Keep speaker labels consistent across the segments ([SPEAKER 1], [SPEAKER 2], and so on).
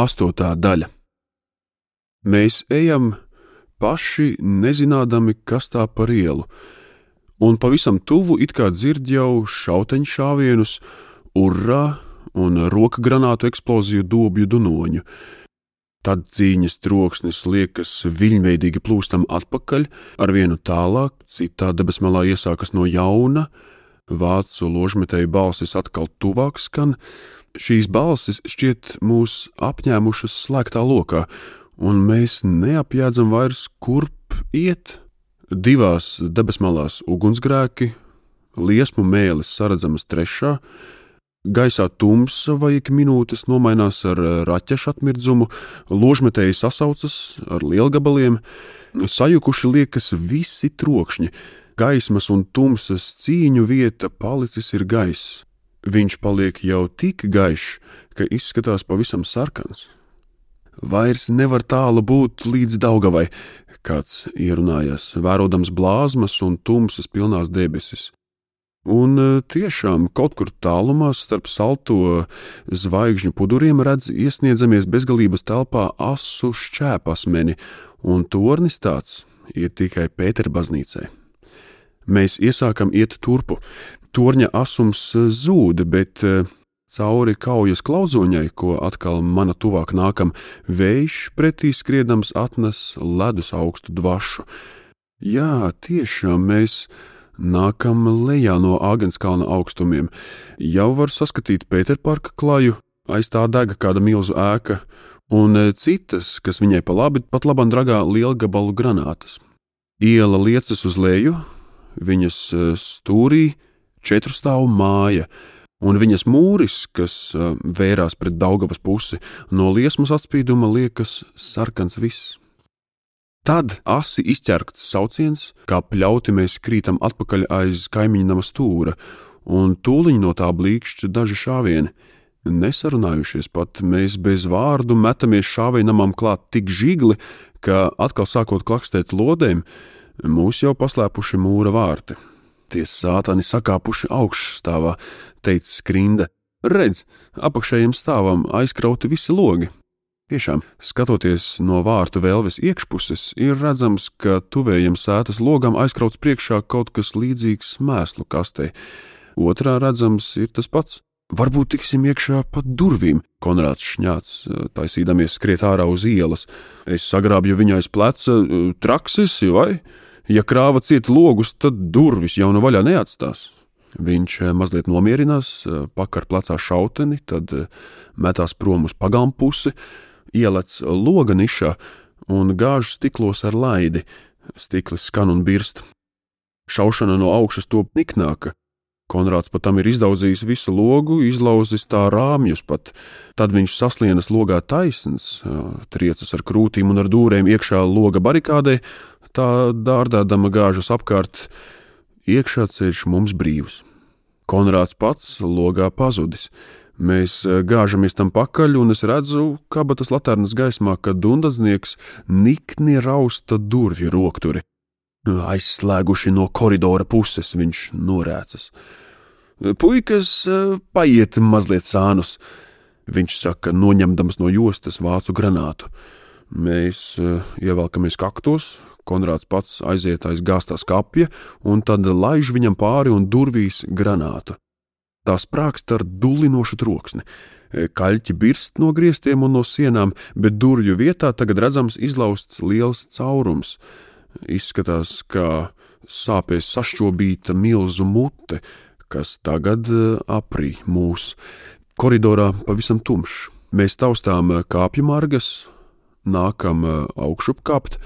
[SPEAKER 1] Astotā daļa. Mēs ejam paši nezinādami, kas tā par ielu, un pavisam tuvu it kā dzird jau šauteņu šāvienus, urrā un roka granātu eksploziju dobju dunoņu. Tad cīņas troksnis liekas viļņveidīgi plūstam atpakaļ, ar vienu tālāk, citā debesmalā iesākas no jauna, vācu ložmetēju balsis atkal tuvāk skan, Šīs balsis šķiet mūs apņēmušas slēgtā lokā, un mēs neapjēdzam vairs, kurp iet. Divās debesmalās ugunsgrēki, liesmu mēlis saredzamas trešā, gaisā tumsa vai ik minūtes nomainās ar raķešu atmirdzumu, ložmetēji sasaucas ar lielgabaliem, sajukuši liekas visi trokšņi, gaismas un tumsas cīņu vieta palicis ir gaiss. Viņš paliek jau tik gaišs, ka izskatās pavisam sarkans. Vairs nevar tālu būt līdz Daugavai, kāds ierunājās, vērodams blāzmas un tumsas pilnās debesis. Un e, tiešām kaut kur tālumā starp salto zvaigžņu puduriem redz iesniedzamies bezgalības telpā asu šķēpasmeni, un tornis tāds ir tikai Pēterbaznīcai. Mēs iesākam iet turpu, torņa asums eh, zūd, bet eh, cauri kaujas klauzoņai, ko atkal mana tuvāk nākam, vējš pretī skriedams atnes ledus augstu dvašu. Jā, tiešām mēs nākam lejā no Āgenskalna augstumiem. Jau var saskatīt Pēterparka klaju, aiz tā dega kāda milzu ēka, un eh, citas, kas viņai pa labi, pat labam dragā lielgabalu granātas. Iela liecas uz leju, viņas stūrī četru stāvu māja, un viņas mūris, kas uh, vērās pret Daugavas pusi, no liesmas atspīduma liekas sarkans viss. Tad asi izķerkts sauciens, kā pļauti mēs krītam atpakaļ aiz kaimiņa nama stūra, un tūliņ no tā blīkšķi daži šāvieni. Nesarunājušies pat, mēs bez vārdu metamies šāvienamam klāt tik žigli, ka atkal sākot klakstēt lodēm, mūs jau paslēpuši mūra vārti. Tie sātani sakāpuši augšstāvā, teica skrinda. Redz, apakšējiem stāvam aizkrauti visi logi. Tiešām, skatoties no vārtu vēlves iekšpuses, ir redzams, ka tuvējiem sētas logam aizkrauts priekšā kaut kas līdzīgs mēslu kastei. Otrā redzams ir tas pats. Varbūt tiksim iekšā pa durvīm, Konrāds šņāts, taisīdamies skriet ārā uz ielas. Es sagrābju viņai pleca, traksis, vai? Ja krāva ciet logus, tad durvis jau nu vaļā neatstās. Viņš eh, mazliet nomierinās, eh, pakar plecā šauteni, tad eh, metās prom uz pagalmu pusi, ielec loga nišā un gāž stiklos ar laidi. Stiklis skan un birst. Šaušana no augšas top niknāka. Konrāds pat tam ir izdaudzījis visu logu, izlauzis tā rāmjus pat. Tad viņš saslienas logā taisns, triecas ar krūtīm un ar dūrēm iekšā loga barikādē, tā dārdādama gāžas apkārt, iekšā ceļš mums brīvs. Konrāds pats logā pazudis. Mēs eh, gāžamies tam pakaļ, un es redzu, kabatas laternas gaismā, ka dundadznieks nikni rausta durvju rokturi. Aizslēguši no koridora puses, viņš norēcas. Puikas, eh, paiet mazliet sānus, viņš saka, noņemdams no jostas vācu granātu. Mēs eh, ievelkamies kaktos, Konrāds pats aiziet aiz gāztā skapja, un tad laiž viņam pāri un durvīs granātu. Tā sprākst ar dulinošu troksni. Kaļķi birst no griestiem un no sienām, bet durvju vietā tagad redzams izlausts liels caurums. Izskatās, kā sāpēs sašķobīta milzu mute, kas tagad eh, aprī mūs. Koridorā pavisam tumšs. Mēs taustām kāpju margas, nākam eh, augšupkāpt,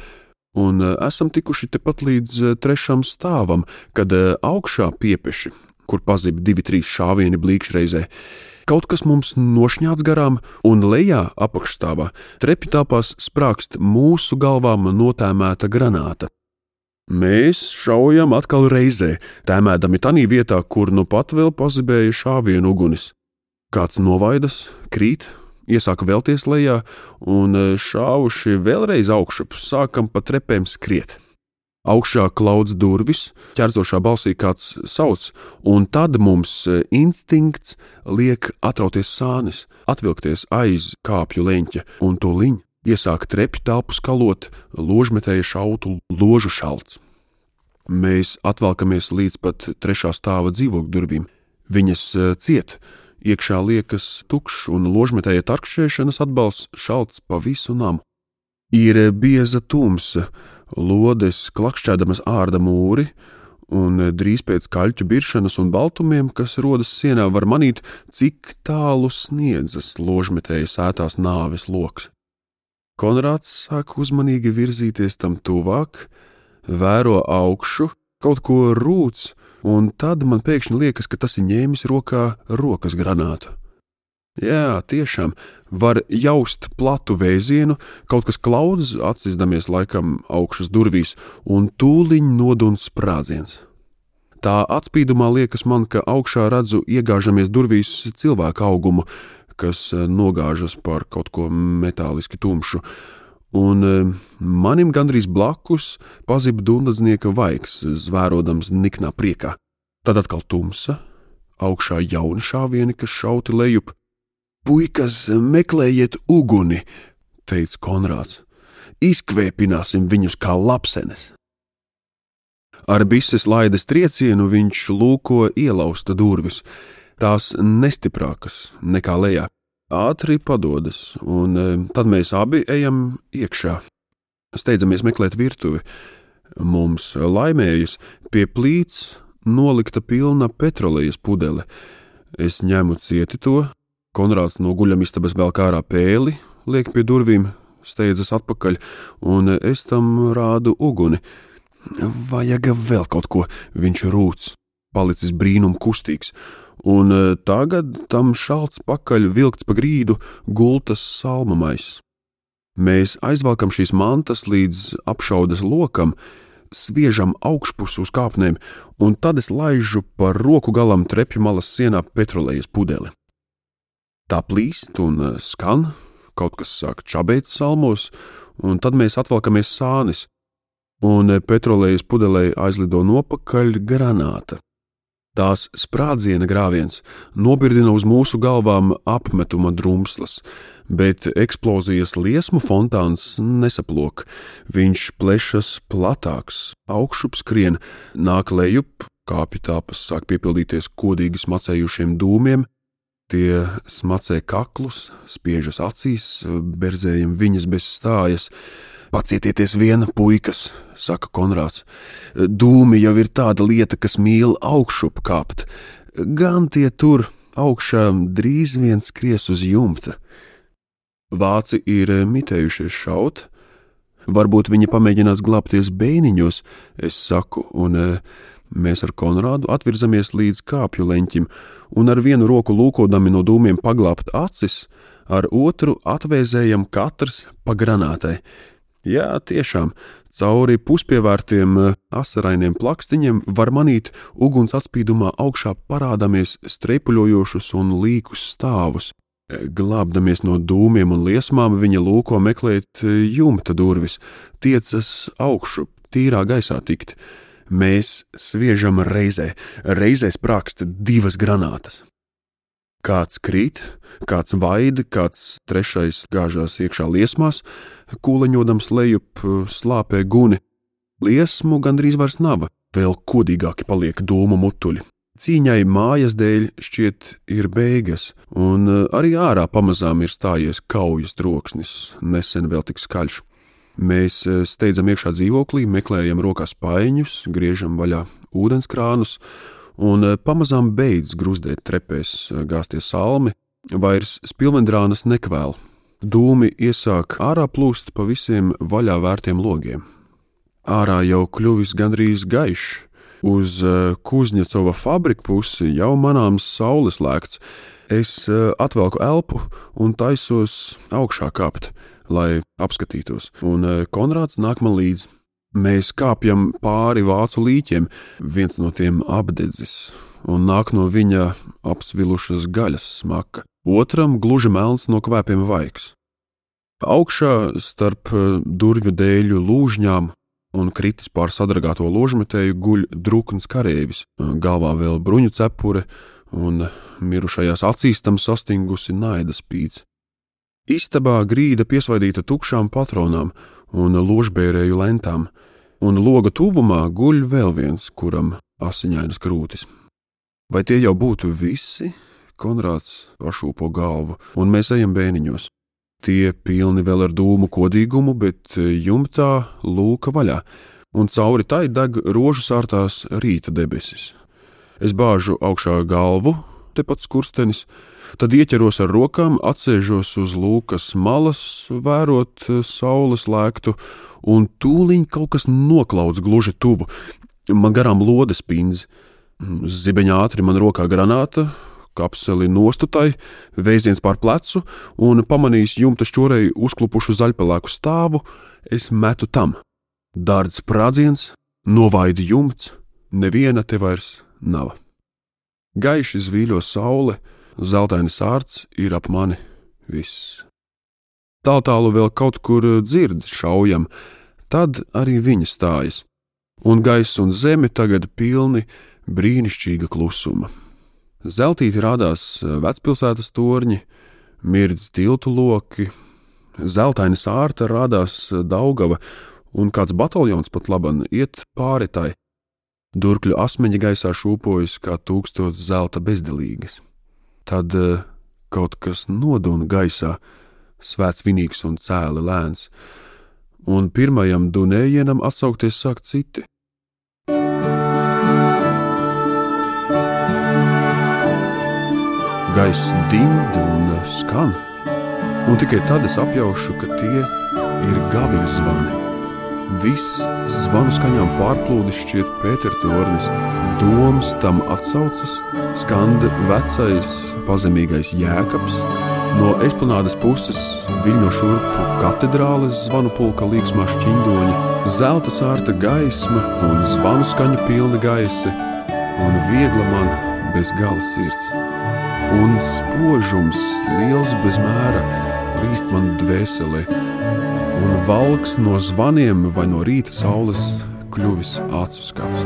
[SPEAKER 1] un e, esam tikuši tepat līdz e, trešam stāvam, kad e, augšā piepeši, kur pazib divi, trīs šāvieni blīkšreizē. Kaut kas mums nošņāts garām, un lejā apakšstāvā trepi tāpās sprākst mūsu galvām notēmēta granāta. Mēs šaujam atkal reizē, tēmēdami tanī vietā, kur nu pat vēl pazibēja šāvienu ugunis. Kāds novaidas, krīt, iesāka vēlties lejā, un e, šāvuši vēlreiz augšup, sākam pa trepēm skriet. Augšā klauds durvis, ķerzošā balsī kāds sauc, un tad mums e, instinkts liek atrauties sānis, atvilkties aiz kāpju leņķa, un to liņu iesāk trepju telpu skalot, ložmetēja šautu ložu šalts. Mēs atvelkamies līdz pat trešā stāva dzīvokļu durvīm. Viņas e, ciet, iekšā liekas tukšs, un ložmetēja tarkšķēšanas atbalsts šalts pa visu namu. Ir bieza tumsa, lodes klakšķēdamas ārda mūri, un drīz pēc kaļķu biršanas un baltumiem, kas rodas sienā, var manīt, cik tālu sniedzas ložmetēja sētās nāves lokus. Konrāds sāk uzmanīgi virzīties tam tuvāk, vēro augšu, kaut ko rūc, un tad man pēkšņi liekas, ka tas ir ņēmis rokā rokas granātu. Jā, tiešām var jaust platu vēzienu, kaut kas klaudz, atsizdamies laikam augšas durvīs, un tūliņ noduns sprādziens. Tā atspīdumā liekas man, ka augšā redzu iegāžamies durvīs cilvēku augumu, kas nogāžas par kaut ko metāliski tumšu, un eh, manim gandrīz blakus pazib dundadznieka vaigs, zvērodams niknā priekā. Tad atkal tumsa, augšā jauni šāvieni, kas šauti lejup, Puikas, meklējiet uguni, teica Konrāds. Izkvēpināsim viņus kā lapsenes. Ar bises laides triecienu viņš lūko ielausta durvis, tās nestiprākas nekā lejā. Ātri padodas, un e, tad mēs abi ejam iekšā. Steidzamies meklēt virtuvi. Mums laimējas pie plīts nolikta pilna petrolejas pudele. Es ņemu cieti to, Konrāds no guļamistabas vēl kā ārā pēli, liek pie durvīm, steidzas atpakaļ, un es tam rādu uguni. Vajag vēl kaut ko, viņš rūc, palicis brīnum kustīgs, un tagad tam šalts pakaļ vilkts pa grīdu gultas salmamais. Mēs aizvelkam šīs mantas līdz apšaudas lokam, sviežam augšpus uz kāpnēm, un tad es laižu par roku galam trepju malas sienā petrolejas pudeli. Tā plīst un eh, skan, kaut kas sāk čabēt salmos, un tad mēs atvelkamies sānis, un eh, petrolejas pudelē aizlido nopakaļ granāta. Tās sprādziena grāviens nobirdina uz mūsu galvām apmetuma drumslas, bet eksplozijas liesmu fontāns nesaplok. Viņš plešas platāks, augšup skrien, nāk lejup, kāpju tāpas sāk piepildīties kodīgi smacējušiem dūmiem, Tie smacē kaklus, spiežas acīs, berzējam viņas bez stājas. Pacietieties viena, puikas, saka Konrāds. Dūmi jau ir tāda lieta, kas mīl augšup kāpt. Gan tie tur augšā drīz vien skries uz jumta. Vāci ir mitējušies šaut, varbūt viņi pamēģinās glābties beiniņos, es saku, un Mēs ar Konrādu atvirzamies līdz kāpju leņķim, un ar vienu roku lūkodami no dūmiem paglābt acis, ar otru atvēzējam katrs pa granātai. Jā, tiešām, cauri puspievērtiem eh, asarainiem plakstiņiem var manīt uguns atspīdumā augšā parādāmies streipuļojošus un līkus stāvus. Glābdamies no dūmiem un liesmām, viņa lūko meklēt eh, jumta durvis, tiecas augšu, tīrā gaisā tikt mēs sviežam reizē, reizē sprākst divas granātas. Kāds krīt, kāds vaida, kāds trešais gāžās iekšā liesmās, kūleņodams lejup slāpē guni. Liesmu gandrīz vairs nav, vēl kodīgāki paliek dūmu mutuļi. Cīņai mājas dēļ šķiet ir beigas, un arī ārā pamazām ir stājies kaujas troksnis, nesen vēl tik skaļš. Mēs eh, steidzam iekšā dzīvoklī, meklējam rokās paiņus, griežam vaļā ūdenskrānus, un eh, pamazām beidz gruzdēt trepēs, eh, gāzties salmi, vairs spilvendrānas nekvēl. Dūmi iesāk ārā plūst pa visiem vaļā vērtiem logiem. Ārā jau kļuvis gandrīz gaišs, uz Kuzņecova fabriku pusi jau manāms saules lēkts. Es atvelku elpu un taisos augšā kāpt lai apskatītos, un eh, Konrāds nāk man līdzi. Mēs kāpjam pāri vācu līķiem, viens no tiem apdedzis, un nāk no viņa apsvilušas gaļas smaka, otram gluži melns no kvēpiem vaigs. Augšā starp eh, durvju dēļu lūžņām un kritis pār sadragāto ložmetēju guļ drukns kareivis, galvā vēl bruņu cepure, un mirušajās acīs tam sastingusi naida spīdz. Istabā grīda piesvaidīta tukšām patronām un ložbērēju lentām, un loga tuvumā guļ vēl viens, kuram asiņainas krūtis. Vai tie jau būtu visi? Konrāds pašūpo galvu, un mēs ejam bēniņos. Tie pilni vēl ar dūmu kodīgumu, bet jumtā lūka vaļā, un cauri tai deg rožu sārtās rīta debesis. Es bāžu augšā galvu, tepat skurstenis, tad ieķeros ar rokām, atsēžos uz lūkas malas, vērot saules lēktu, un tūliņ kaut kas noklauds gluži tuvu. Man garām lodes pindz, zibeņā ātri man rokā granāta, kapseli nostutai, vēziens pār plecu un pamanījis jumta šķurēji uzklupušu zaļpelēku stāvu, es metu tam. Dārds sprādziens, novaidi jumts, neviena te vairs nav. Gaiši zvīļo saule, zeltains ārts ir ap mani viss. Tālu tālu vēl kaut kur dzird šaujam, tad arī viņa stājas, un gaiss un zeme tagad pilni brīnišķīga klusuma. Zeltīti rādās eh, vecpilsētas torņi, mirdz tiltu loki, zeltaini sārta rādās eh, Daugava, un kāds bataljons pat laban iet pāri tai. Durkļu asmeņi gaisā šūpojas kā tūkstots zelta bezdelīgas. Tad uh, kaut kas noduna gaisā, svēts vinīgs un cēli lēns, un pirmajam dunējienam atsaukties sāk citi. Gaiss dimd un skan, un tikai tad es apjaušu, ka tie ir gavīgi zvani. Viss zvanu skaņām pārplūdis šķiet Pētertornis, domas tam atsaucas, skanda vecais pazemīgais jēkabs, no esplanādes puses viļņo šurpu katedrāles zvanu pulka līksmā šķindoņi, zelta sārta gaisma un zvanu skaņa pilni gaisi, un viegla man bez gala sirds. Un spožums liels bez mēra līst man dvēselē, un valks no zvaniem vai no rīta saules kļuvis acu skats.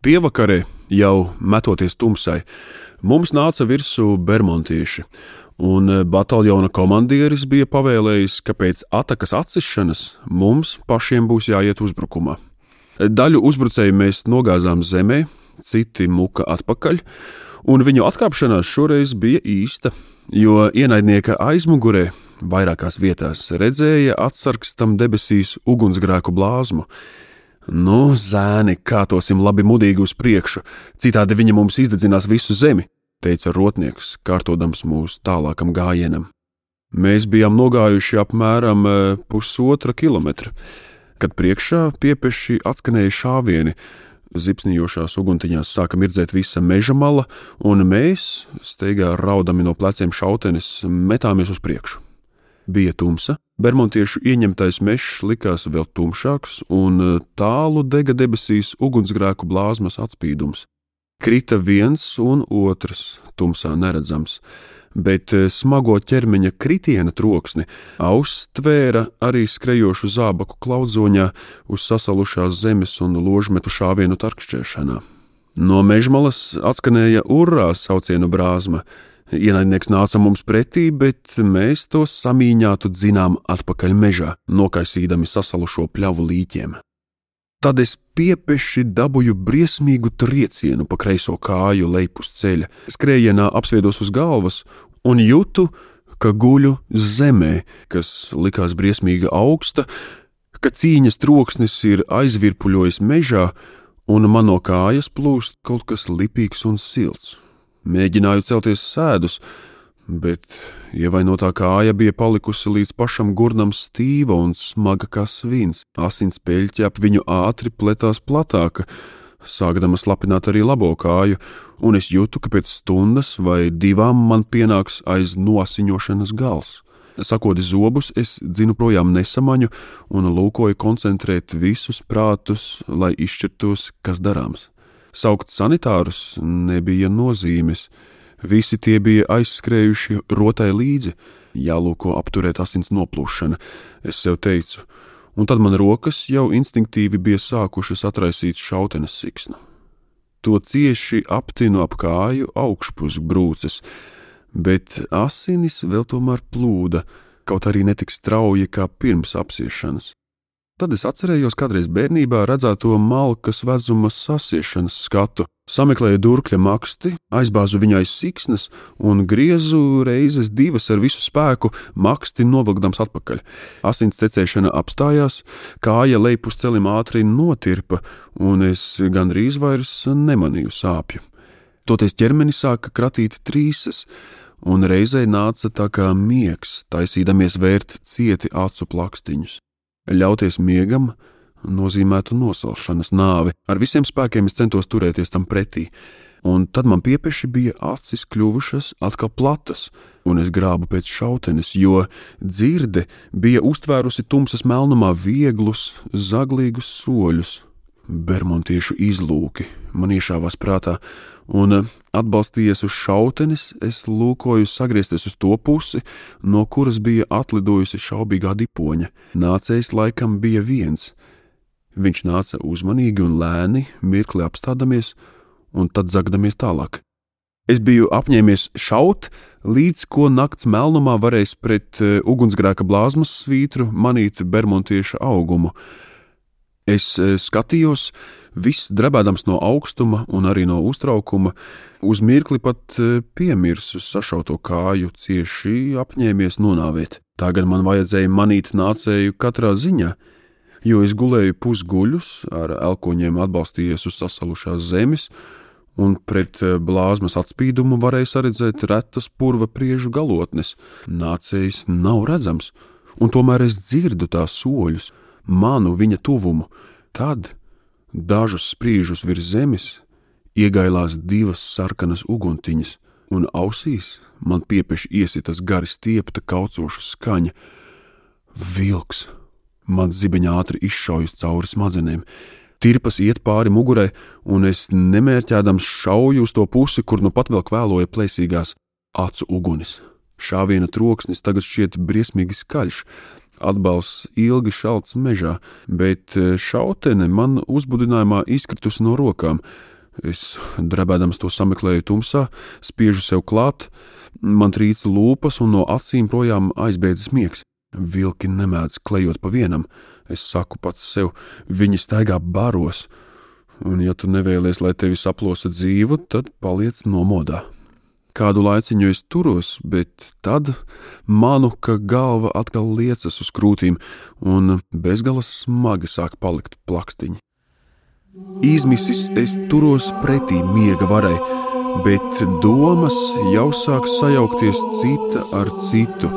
[SPEAKER 1] Pievakarē, jau metoties tumsai, mums nāca virsū bermontieši, un bataljona komandieris bija pavēlējis, ka pēc atakas atsišanas mums pašiem būs jāiet uzbrukumā. Daļu uzbrucēju mēs nogāzām zemē, citi muka atpakaļ, un viņu atkāpšanās šoreiz bija īsta, jo ienaidnieka aizmugurē vairākās vietās redzēja atsargstam debesīs ugunsgrēku blāzmu. Nu, zēni, kā tosim labi mudīgi uz priekšu, citādi viņi mums izdedzinās visu zemi, teica rotnieks, kārtodams mūsu tālākam gājienam. Mēs bijām nogājuši apmēram eh, pusotra kilometra kad priekšā piepeši atskanēja šāvieni. Zipsnijošās uguntiņās sāka mirdzēt visa meža mala, un mēs, steigā raudami no pleciem šautenes, metāmies uz priekšu. Bija tumsa, bermontiešu ieņemtais mežs likās vēl tumšāks, un tālu dega debesīs ugunsgrēku blāzmas atspīdums. Krita viens un otrs, tumsā neredzams, bet eh, smago ķermeņa kritiena troksni austvēra arī skrejošu zābaku klaudzoņā uz sasalušās zemes un ložmetu šāvienu tarkšķēšanā. No mežmalas atskanēja urrā saucienu brāzma. Ienaidnieks nāca mums pretī, bet mēs to samīņātu dzinām atpakaļ mežā, nokaisīdami sasalušo pļavu līķiem. Tad es piepeši dabūju briesmīgu triecienu pa kreiso kāju lejpus ceļa, skrējienā apsviedos uz galvas un jūtu, ka guļu zemē, kas likās briesmīgi augsta, ka cīņas troksnis ir aizvirpuļojis mežā, un man no kājas plūst kaut kas lipīgs un silts. Mēģināju celties sēdus, bet ievainotā kāja bija palikusi līdz pašam gurnam stīva un smaga kā svins. Asins peļķi ap viņu ātri pletās platāka, sākdama slapināt arī labo kāju, un es jūtu, ka pēc stundas vai divām man pienāks aiz nosiņošanas gals. Sakot zobus, es dzinu projām nesamaņu un lūkoju koncentrēt visus prātus, lai izšķirtos, kas darāms. Saukt sanitārus nebija nozīmes, Visi tie bija aizskrējuši rotai līdzi, jālūko apturēt asins noplūšana, es sev teicu, un tad man rokas jau instinktīvi bija sākušas atraisīt šautenes siksnu. To cieši aptinu ap kāju augšpus brūces, bet asinis vēl tomēr plūda, kaut arī netik strauji kā pirms apsiešanas. Tad es atcerējos kādreiz bērnībā redzēto malkas vezuma sasiešanas skatu, sameklēju durkļa maksti, aizbāzu viņai siksnas un griezu reizes divas ar visu spēku, maksti novilkdams atpakaļ. Asins tecēšana apstājās, kāja lejpus celim ātri notirpa, un es gandrīz vairs nemanīju sāpju. Toties ķermenis sāka kratīt trīses, un reizē nāca tā kā miegs, taisīdamies vērt cieti acu plakstiņus. Ļauties miegam nozīmētu nosalšanas nāvi. Ar visiem spēkiem es centos turēties tam pretī, un tad man piepeši bija acis kļuvušas atkal platas, un es grābu pēc šautenes, jo dzirde bija uztvērusi tumsas melnumā vieglus, zaglīgus soļus. Bermontiešu izlūki man iešāvās prātā, un eh, atbalstījies uz šautenes, es lūkoju sagriezties uz to pusi, no kuras bija atlidojusi šaubīgā dipoņa. Nācējs laikam bija viens. Viņš nāca uzmanīgi un lēni, mirkli apstādamies, un tad zagdamies tālāk. Es biju apņēmies šaut, līdz ko nakts melnumā varēs pret eh, ugunsgrēka blāzmas svītru manīt bermontieša augumu. Es e, skatījos, viss drebēdams no augstuma un arī no uztraukuma, uz mirkli pat e, piemirsu sašauto kāju, cieši apņēmies nonāvēt. Tagad man vajadzēja manīt nācēju katrā ziņā, jo es gulēju pusguļus, ar elkoņiem atbalstījies uz sasalušās zemes, un pret e, blāzmas atspīdumu varēja saredzēt retas purva priežu galotnes. Nācējs nav redzams, un tomēr es dzirdu tās soļus manu viņa tuvumu, tad dažus sprīžus virs zemes iegailās divas sarkanas uguntiņas, un ausīs man piepieši iesitas gari stiepta kaucoša skaņa. Vilks! Man zibeņā ātri izšaujas cauri smadzenēm, tirpas iet pāri mugurai, un es nemērķēdams šauju uz to pusi, kur nu pat vēl kvēloja plēsīgās acu ugunis. Šāviena troksnis tagad šķiet briesmīgi skaļš, atbalsts ilgi šalts mežā, bet e, šautene man uzbudinājumā izkritusi no rokām. Es drebēdams to sameklēju tumsā, spiežu sev klāt, man trīca lūpas un no acīm projām aizbēdzas miegs. Vilki nemēdz klejot pa vienam, es saku pats sev, viņi staigā baros, un ja tu nevēlies, lai tevi saplosa dzīve, tad paliec nomodā. Kādu laiciņu es turos, bet tad manu, ka galva atkal liecas uz krūtīm, un bezgalas smagi sāk palikt plakstiņi. Izmisis es turos pretī miega varai, bet domas jau sāk sajaukties cita ar citu.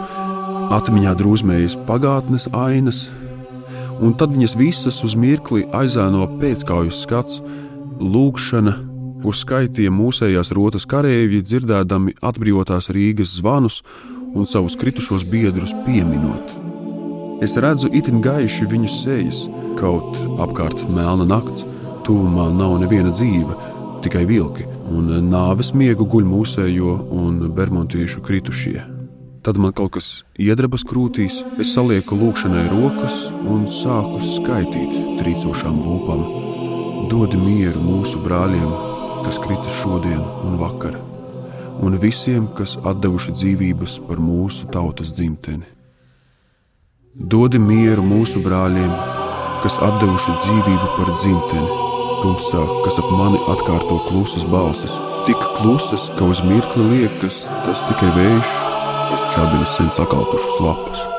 [SPEAKER 1] Atmiņā drūzmējas pagātnes ainas, un tad viņas visas uz mirkli aizēno pēckaujas skats, lūkšana kur skaitīja mūsējās rotas kareivji, dzirdēdami atbrīvotās Rīgas zvanus un savus kritušos biedrus pieminot. Es redzu itin gaiši viņu sejas, kaut apkārt melna nakts, tūmā nav neviena dzīve, tikai vilki, un nāves miegu guļ mūsējo un bermontīšu kritušie. Tad man kaut kas iedrebas krūtīs, es salieku lūkšanai rokas un sāku skaitīt trīcošām lūpām. Dod mieru mūsu brāļiem, kas krita šodien un vakar, un visiem, kas devuši dzīvības par mūsu tautas dzimteni. Dodi mieru mūsu brāļiem, kas devuši dzīvību par dzimteni, tumsā, kas ap mani atkārto klusas balsis, tik klusas, ka uz mirkli liekas tas tikai vējš, kas čabina sen sakaltušas lapas.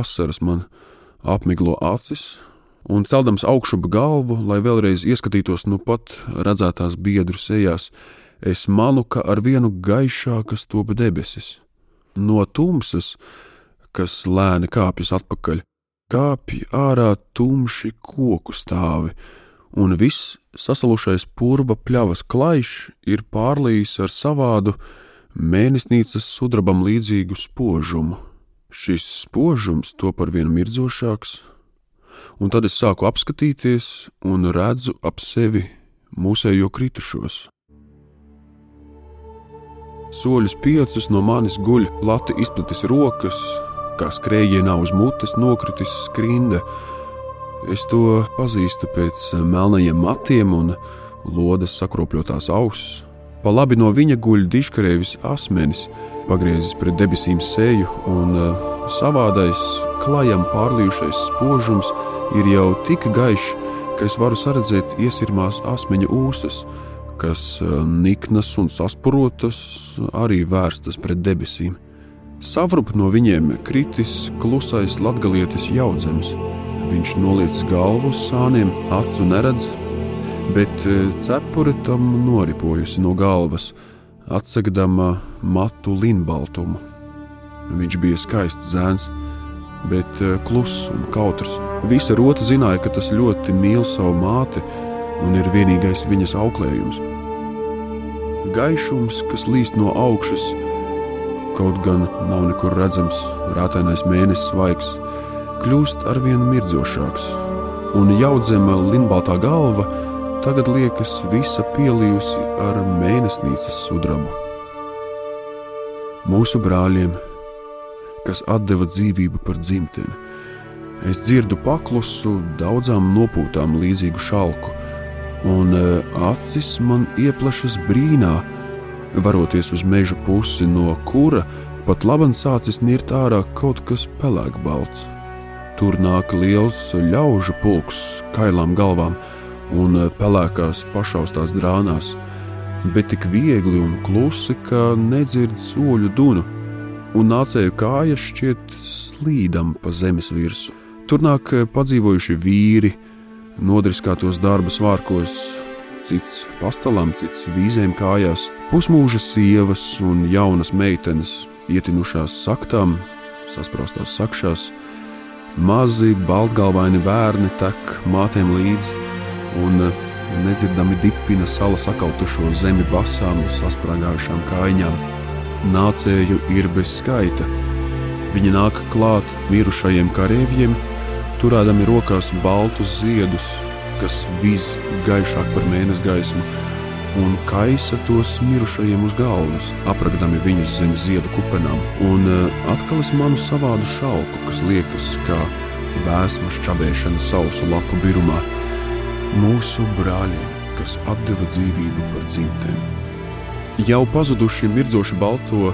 [SPEAKER 1] Asaras man apmiglo acis, un celdams augšu galvu, lai vēlreiz ieskatītos nu pat redzētās biedru sejās, es manu, ka ar vienu gaišākas top debesis. No tumsas, kas lēni kāpjas atpakaļ, kāpj ārā tumši koku stāvi, un viss sasalušais purva pļavas klajš ir pārlījis ar savādu mēnesnīcas sudrabam līdzīgu spožumu. Šis spožums to par vienu mirdzošāks, un tad es sāku apskatīties un redzu ap sevi mūsējo kritušos. Soļus piecus no manis guļ plati izplatis rokas, kā skrējienā uz mutes nokritis skrinda. Es to pazīstu pēc melnajiem matiem un lodes sakropļotās auss. Pa labi no viņa guļ diškarēvis asmenis, pagriezis pret debesīm seju, un uh, savādais, klajam pārlījušais spožums ir jau tik gaišs, ka es varu saredzēt iesirmās asmeņa ūsas, kas eh, niknas un sasprotas, arī vērstas pret debesīm. Savrup no viņiem kritis klusais latgalietis jaudzems. Viņš noliec galvu uz sāniem, acu neredz, bet eh, cepure tam noripojusi no galvas, atsegdama matu linbaltumu. Viņš bija skaists zēns, bet eh, kluss un kautrs. Visa rota zināja, ka tas ļoti mīl savu māti un ir vienīgais viņas auklējums. Gaišums, kas līst no augšas, kaut gan nav nekur redzams, rātainais mēnesis svaigs, kļūst arvien mirdzošāks, un jaudzema linbaltā galva tagad liekas visa pielījusi ar mēnesnīcas sudrabu. Mūsu brāļiem, kas deva dzīvību par dzimteni, Es dzirdu paklusu, daudzām nopūtām līdzīgu šalku, un e, acis man ieplešas brīnā, varoties uz meža pusi, no kura pat labam sācis nirt ārā kaut kas pelēkbalts. Tur nāk liels ļaužu pulks, kailām galvām un pelēkās pašaustās drānās, bet tik viegli un klusi, ka nedzird soļu dunu, un nācēju kājas šķiet slīdam pa zemes virsmu. Tur nāk padzīvojuši vīri, nodriskātos darba svārkos, cits pastāvām, cits vīzēm kājās, pusmūža sievas un jaunas meitenes, ietinušās saktām, sasprāstās sakšās, mazi baltgalvaini bērni tek mātēm līdzi un eh, nedzirdami dipina sala sakautušo zemi basām, sasprāgājušām kājām. Nācēju ir bez skaita. Viņi nāk klāt mirušajiem kareiviem, turēdami rokās baltus ziedus, kas viz gaišāk par mēnesi gaismu, un kaisa tos mirušajiem uz galvas, aprakdami viņus zem ziedu kupenām, un uh, atkal es manu savādu šauku, kas liekas kā vēsmas čabēšana sausu lapu birumā, mūsu brāļiem, kas atdeva dzīvību par dzimteni. Jau pazuduši mirdzoši balto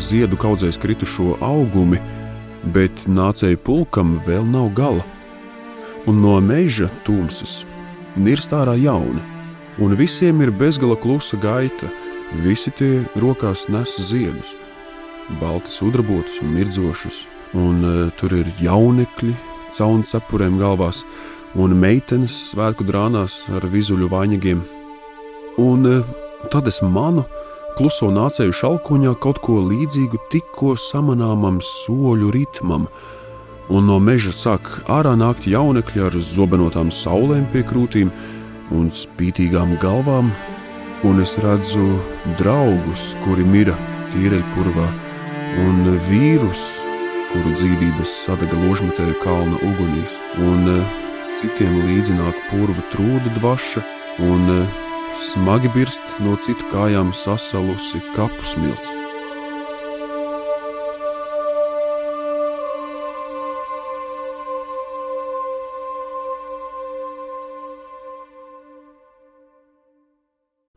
[SPEAKER 1] ziedu kaudzēs kritušo augumi, bet nācēju pulkam vēl nav gala, un no meža tumsas nirst ārā jauni, un visiem ir bezgala klusa gaita, visi tie rokās nes ziedus, balti sudrabotus un mirdzošus, un uh, tur ir jaunekļi, cauni cepurēm galvās, un meitenes svētku drānās ar vizuļu vainagiem. Un uh, tad es manu, kluso nācēju šalkoņā kaut ko līdzīgu tikko samanāmam soļu ritmam, un no meža sāk ārā nākt jaunekļi ar zobenotām saulēm pie krūtīm un spītīgām galvām, un es redzu draugus, kuri mira tīreļpurvā, un vīrus, kuru dzīvības sadega ložmetēju kalna ugunīs, un eh, citiem līdzi nāk purva trūda dvaša, un uh, smagi birst no citu kājām sasalusi kapu smilts.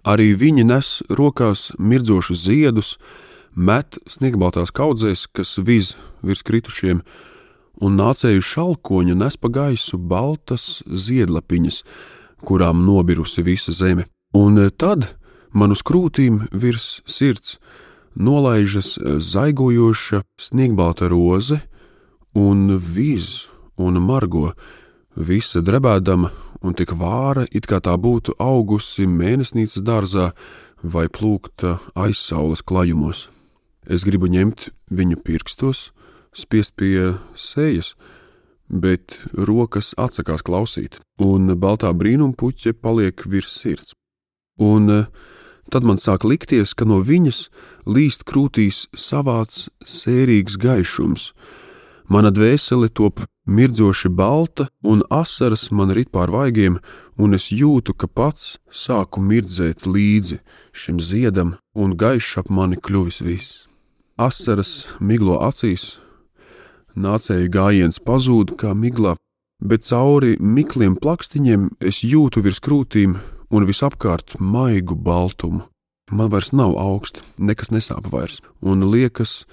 [SPEAKER 1] Arī viņi nes rokās mirdzošus ziedus, met sniegbaltās kaudzēs, kas viz virs kritušiem, un nācēju šalkoņu nes pa gaisu baltas ziedlapiņas, kurām nobirusi visa zeme. Un eh, tad man uz krūtīm virs sirds nolaižas eh, zaigojoša sniegbalta roze, un viz un margo, visa drebēdama un tik vāra, it kā tā būtu augusi mēnesnīcas dārzā vai plūkta aizsaules klājumos. Es gribu ņemt viņu pirkstos, spiest pie sejas, bet rokas atsakās klausīt, un baltā brīnumpuķe paliek virs sirds. Un eh, tad man sāk likties, ka no viņas līst krūtīs savāds sērīgs gaišums. Mana dvēsele top mirdzoši balta, un asaras man rit pār vaigiem, un es jūtu, ka pats sāku mirdzēt līdzi šim ziedam, un gaišs ap mani kļuvis viss. Asaras miglo acīs, nācēju gājiens pazūd kā miglā, bet cauri mikliem plakstiņiem es jūtu virs krūtīm un visapkārt maigu baltumu. Man vairs nav augsts, nekas nesāp vairs, un liekas,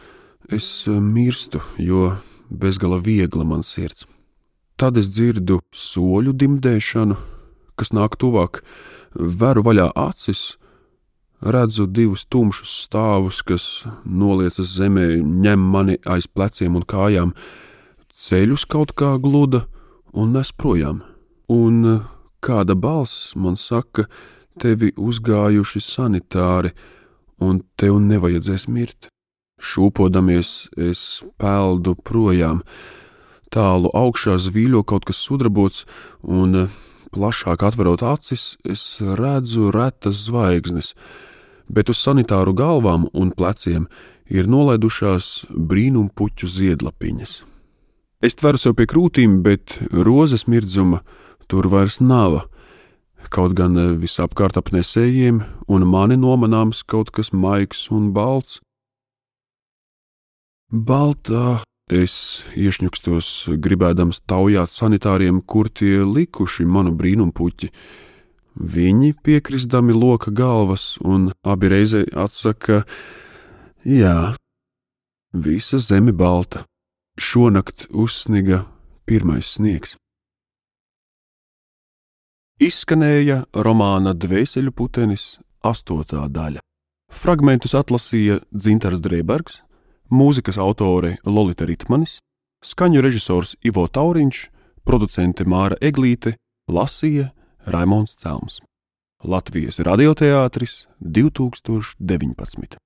[SPEAKER 1] es mirstu, jo bezgala viegla man sirds. Tad es dzirdu soļu dimdēšanu, kas nāk tuvāk, veru vaļā acis, redzu divus tumšus stāvus, kas noliecas zemē, ņem mani aiz pleciem un kājām, ceļus kaut kā gluda un nes projām. Un kāda balss man saka, tevi uzgājuši sanitāri, un tev nevajadzēs mirt. Šūpodamies, es peldu projām. Tālu augšā zvīļo kaut kas sudrabots, un plašāk atverot acis, es redzu retas zvaigznes bet uz sanitāru galvām un pleciem ir nolaidušās brīnumpuķu ziedlapiņas. Es tveru sev pie krūtīm, bet rozes mirdzuma tur vairs nav. Kaut gan visapkārt ap nesējiem, un mani nomanāms kaut kas maigs un balts. Baltā es iešņukstos, gribēdams taujāt sanitāriem, kur tie likuši manu brīnumpuķi, Viņi piekristami loka galvas un abi reizē atsaka: Jā, visa zeme balta. Šonakt uzsniga pirmais sniegs. Izskanēja romāna Dvēseļu putenis astotā daļa. Fragmentus atlasīja Dzintars Drēbergs, mūzikas autore Lolita Ritmanis, skaņu režisors Ivo Tauriņš, producente Māra Eglīte, lasīja Raimons Celms. Latvijas radioteātris 2019.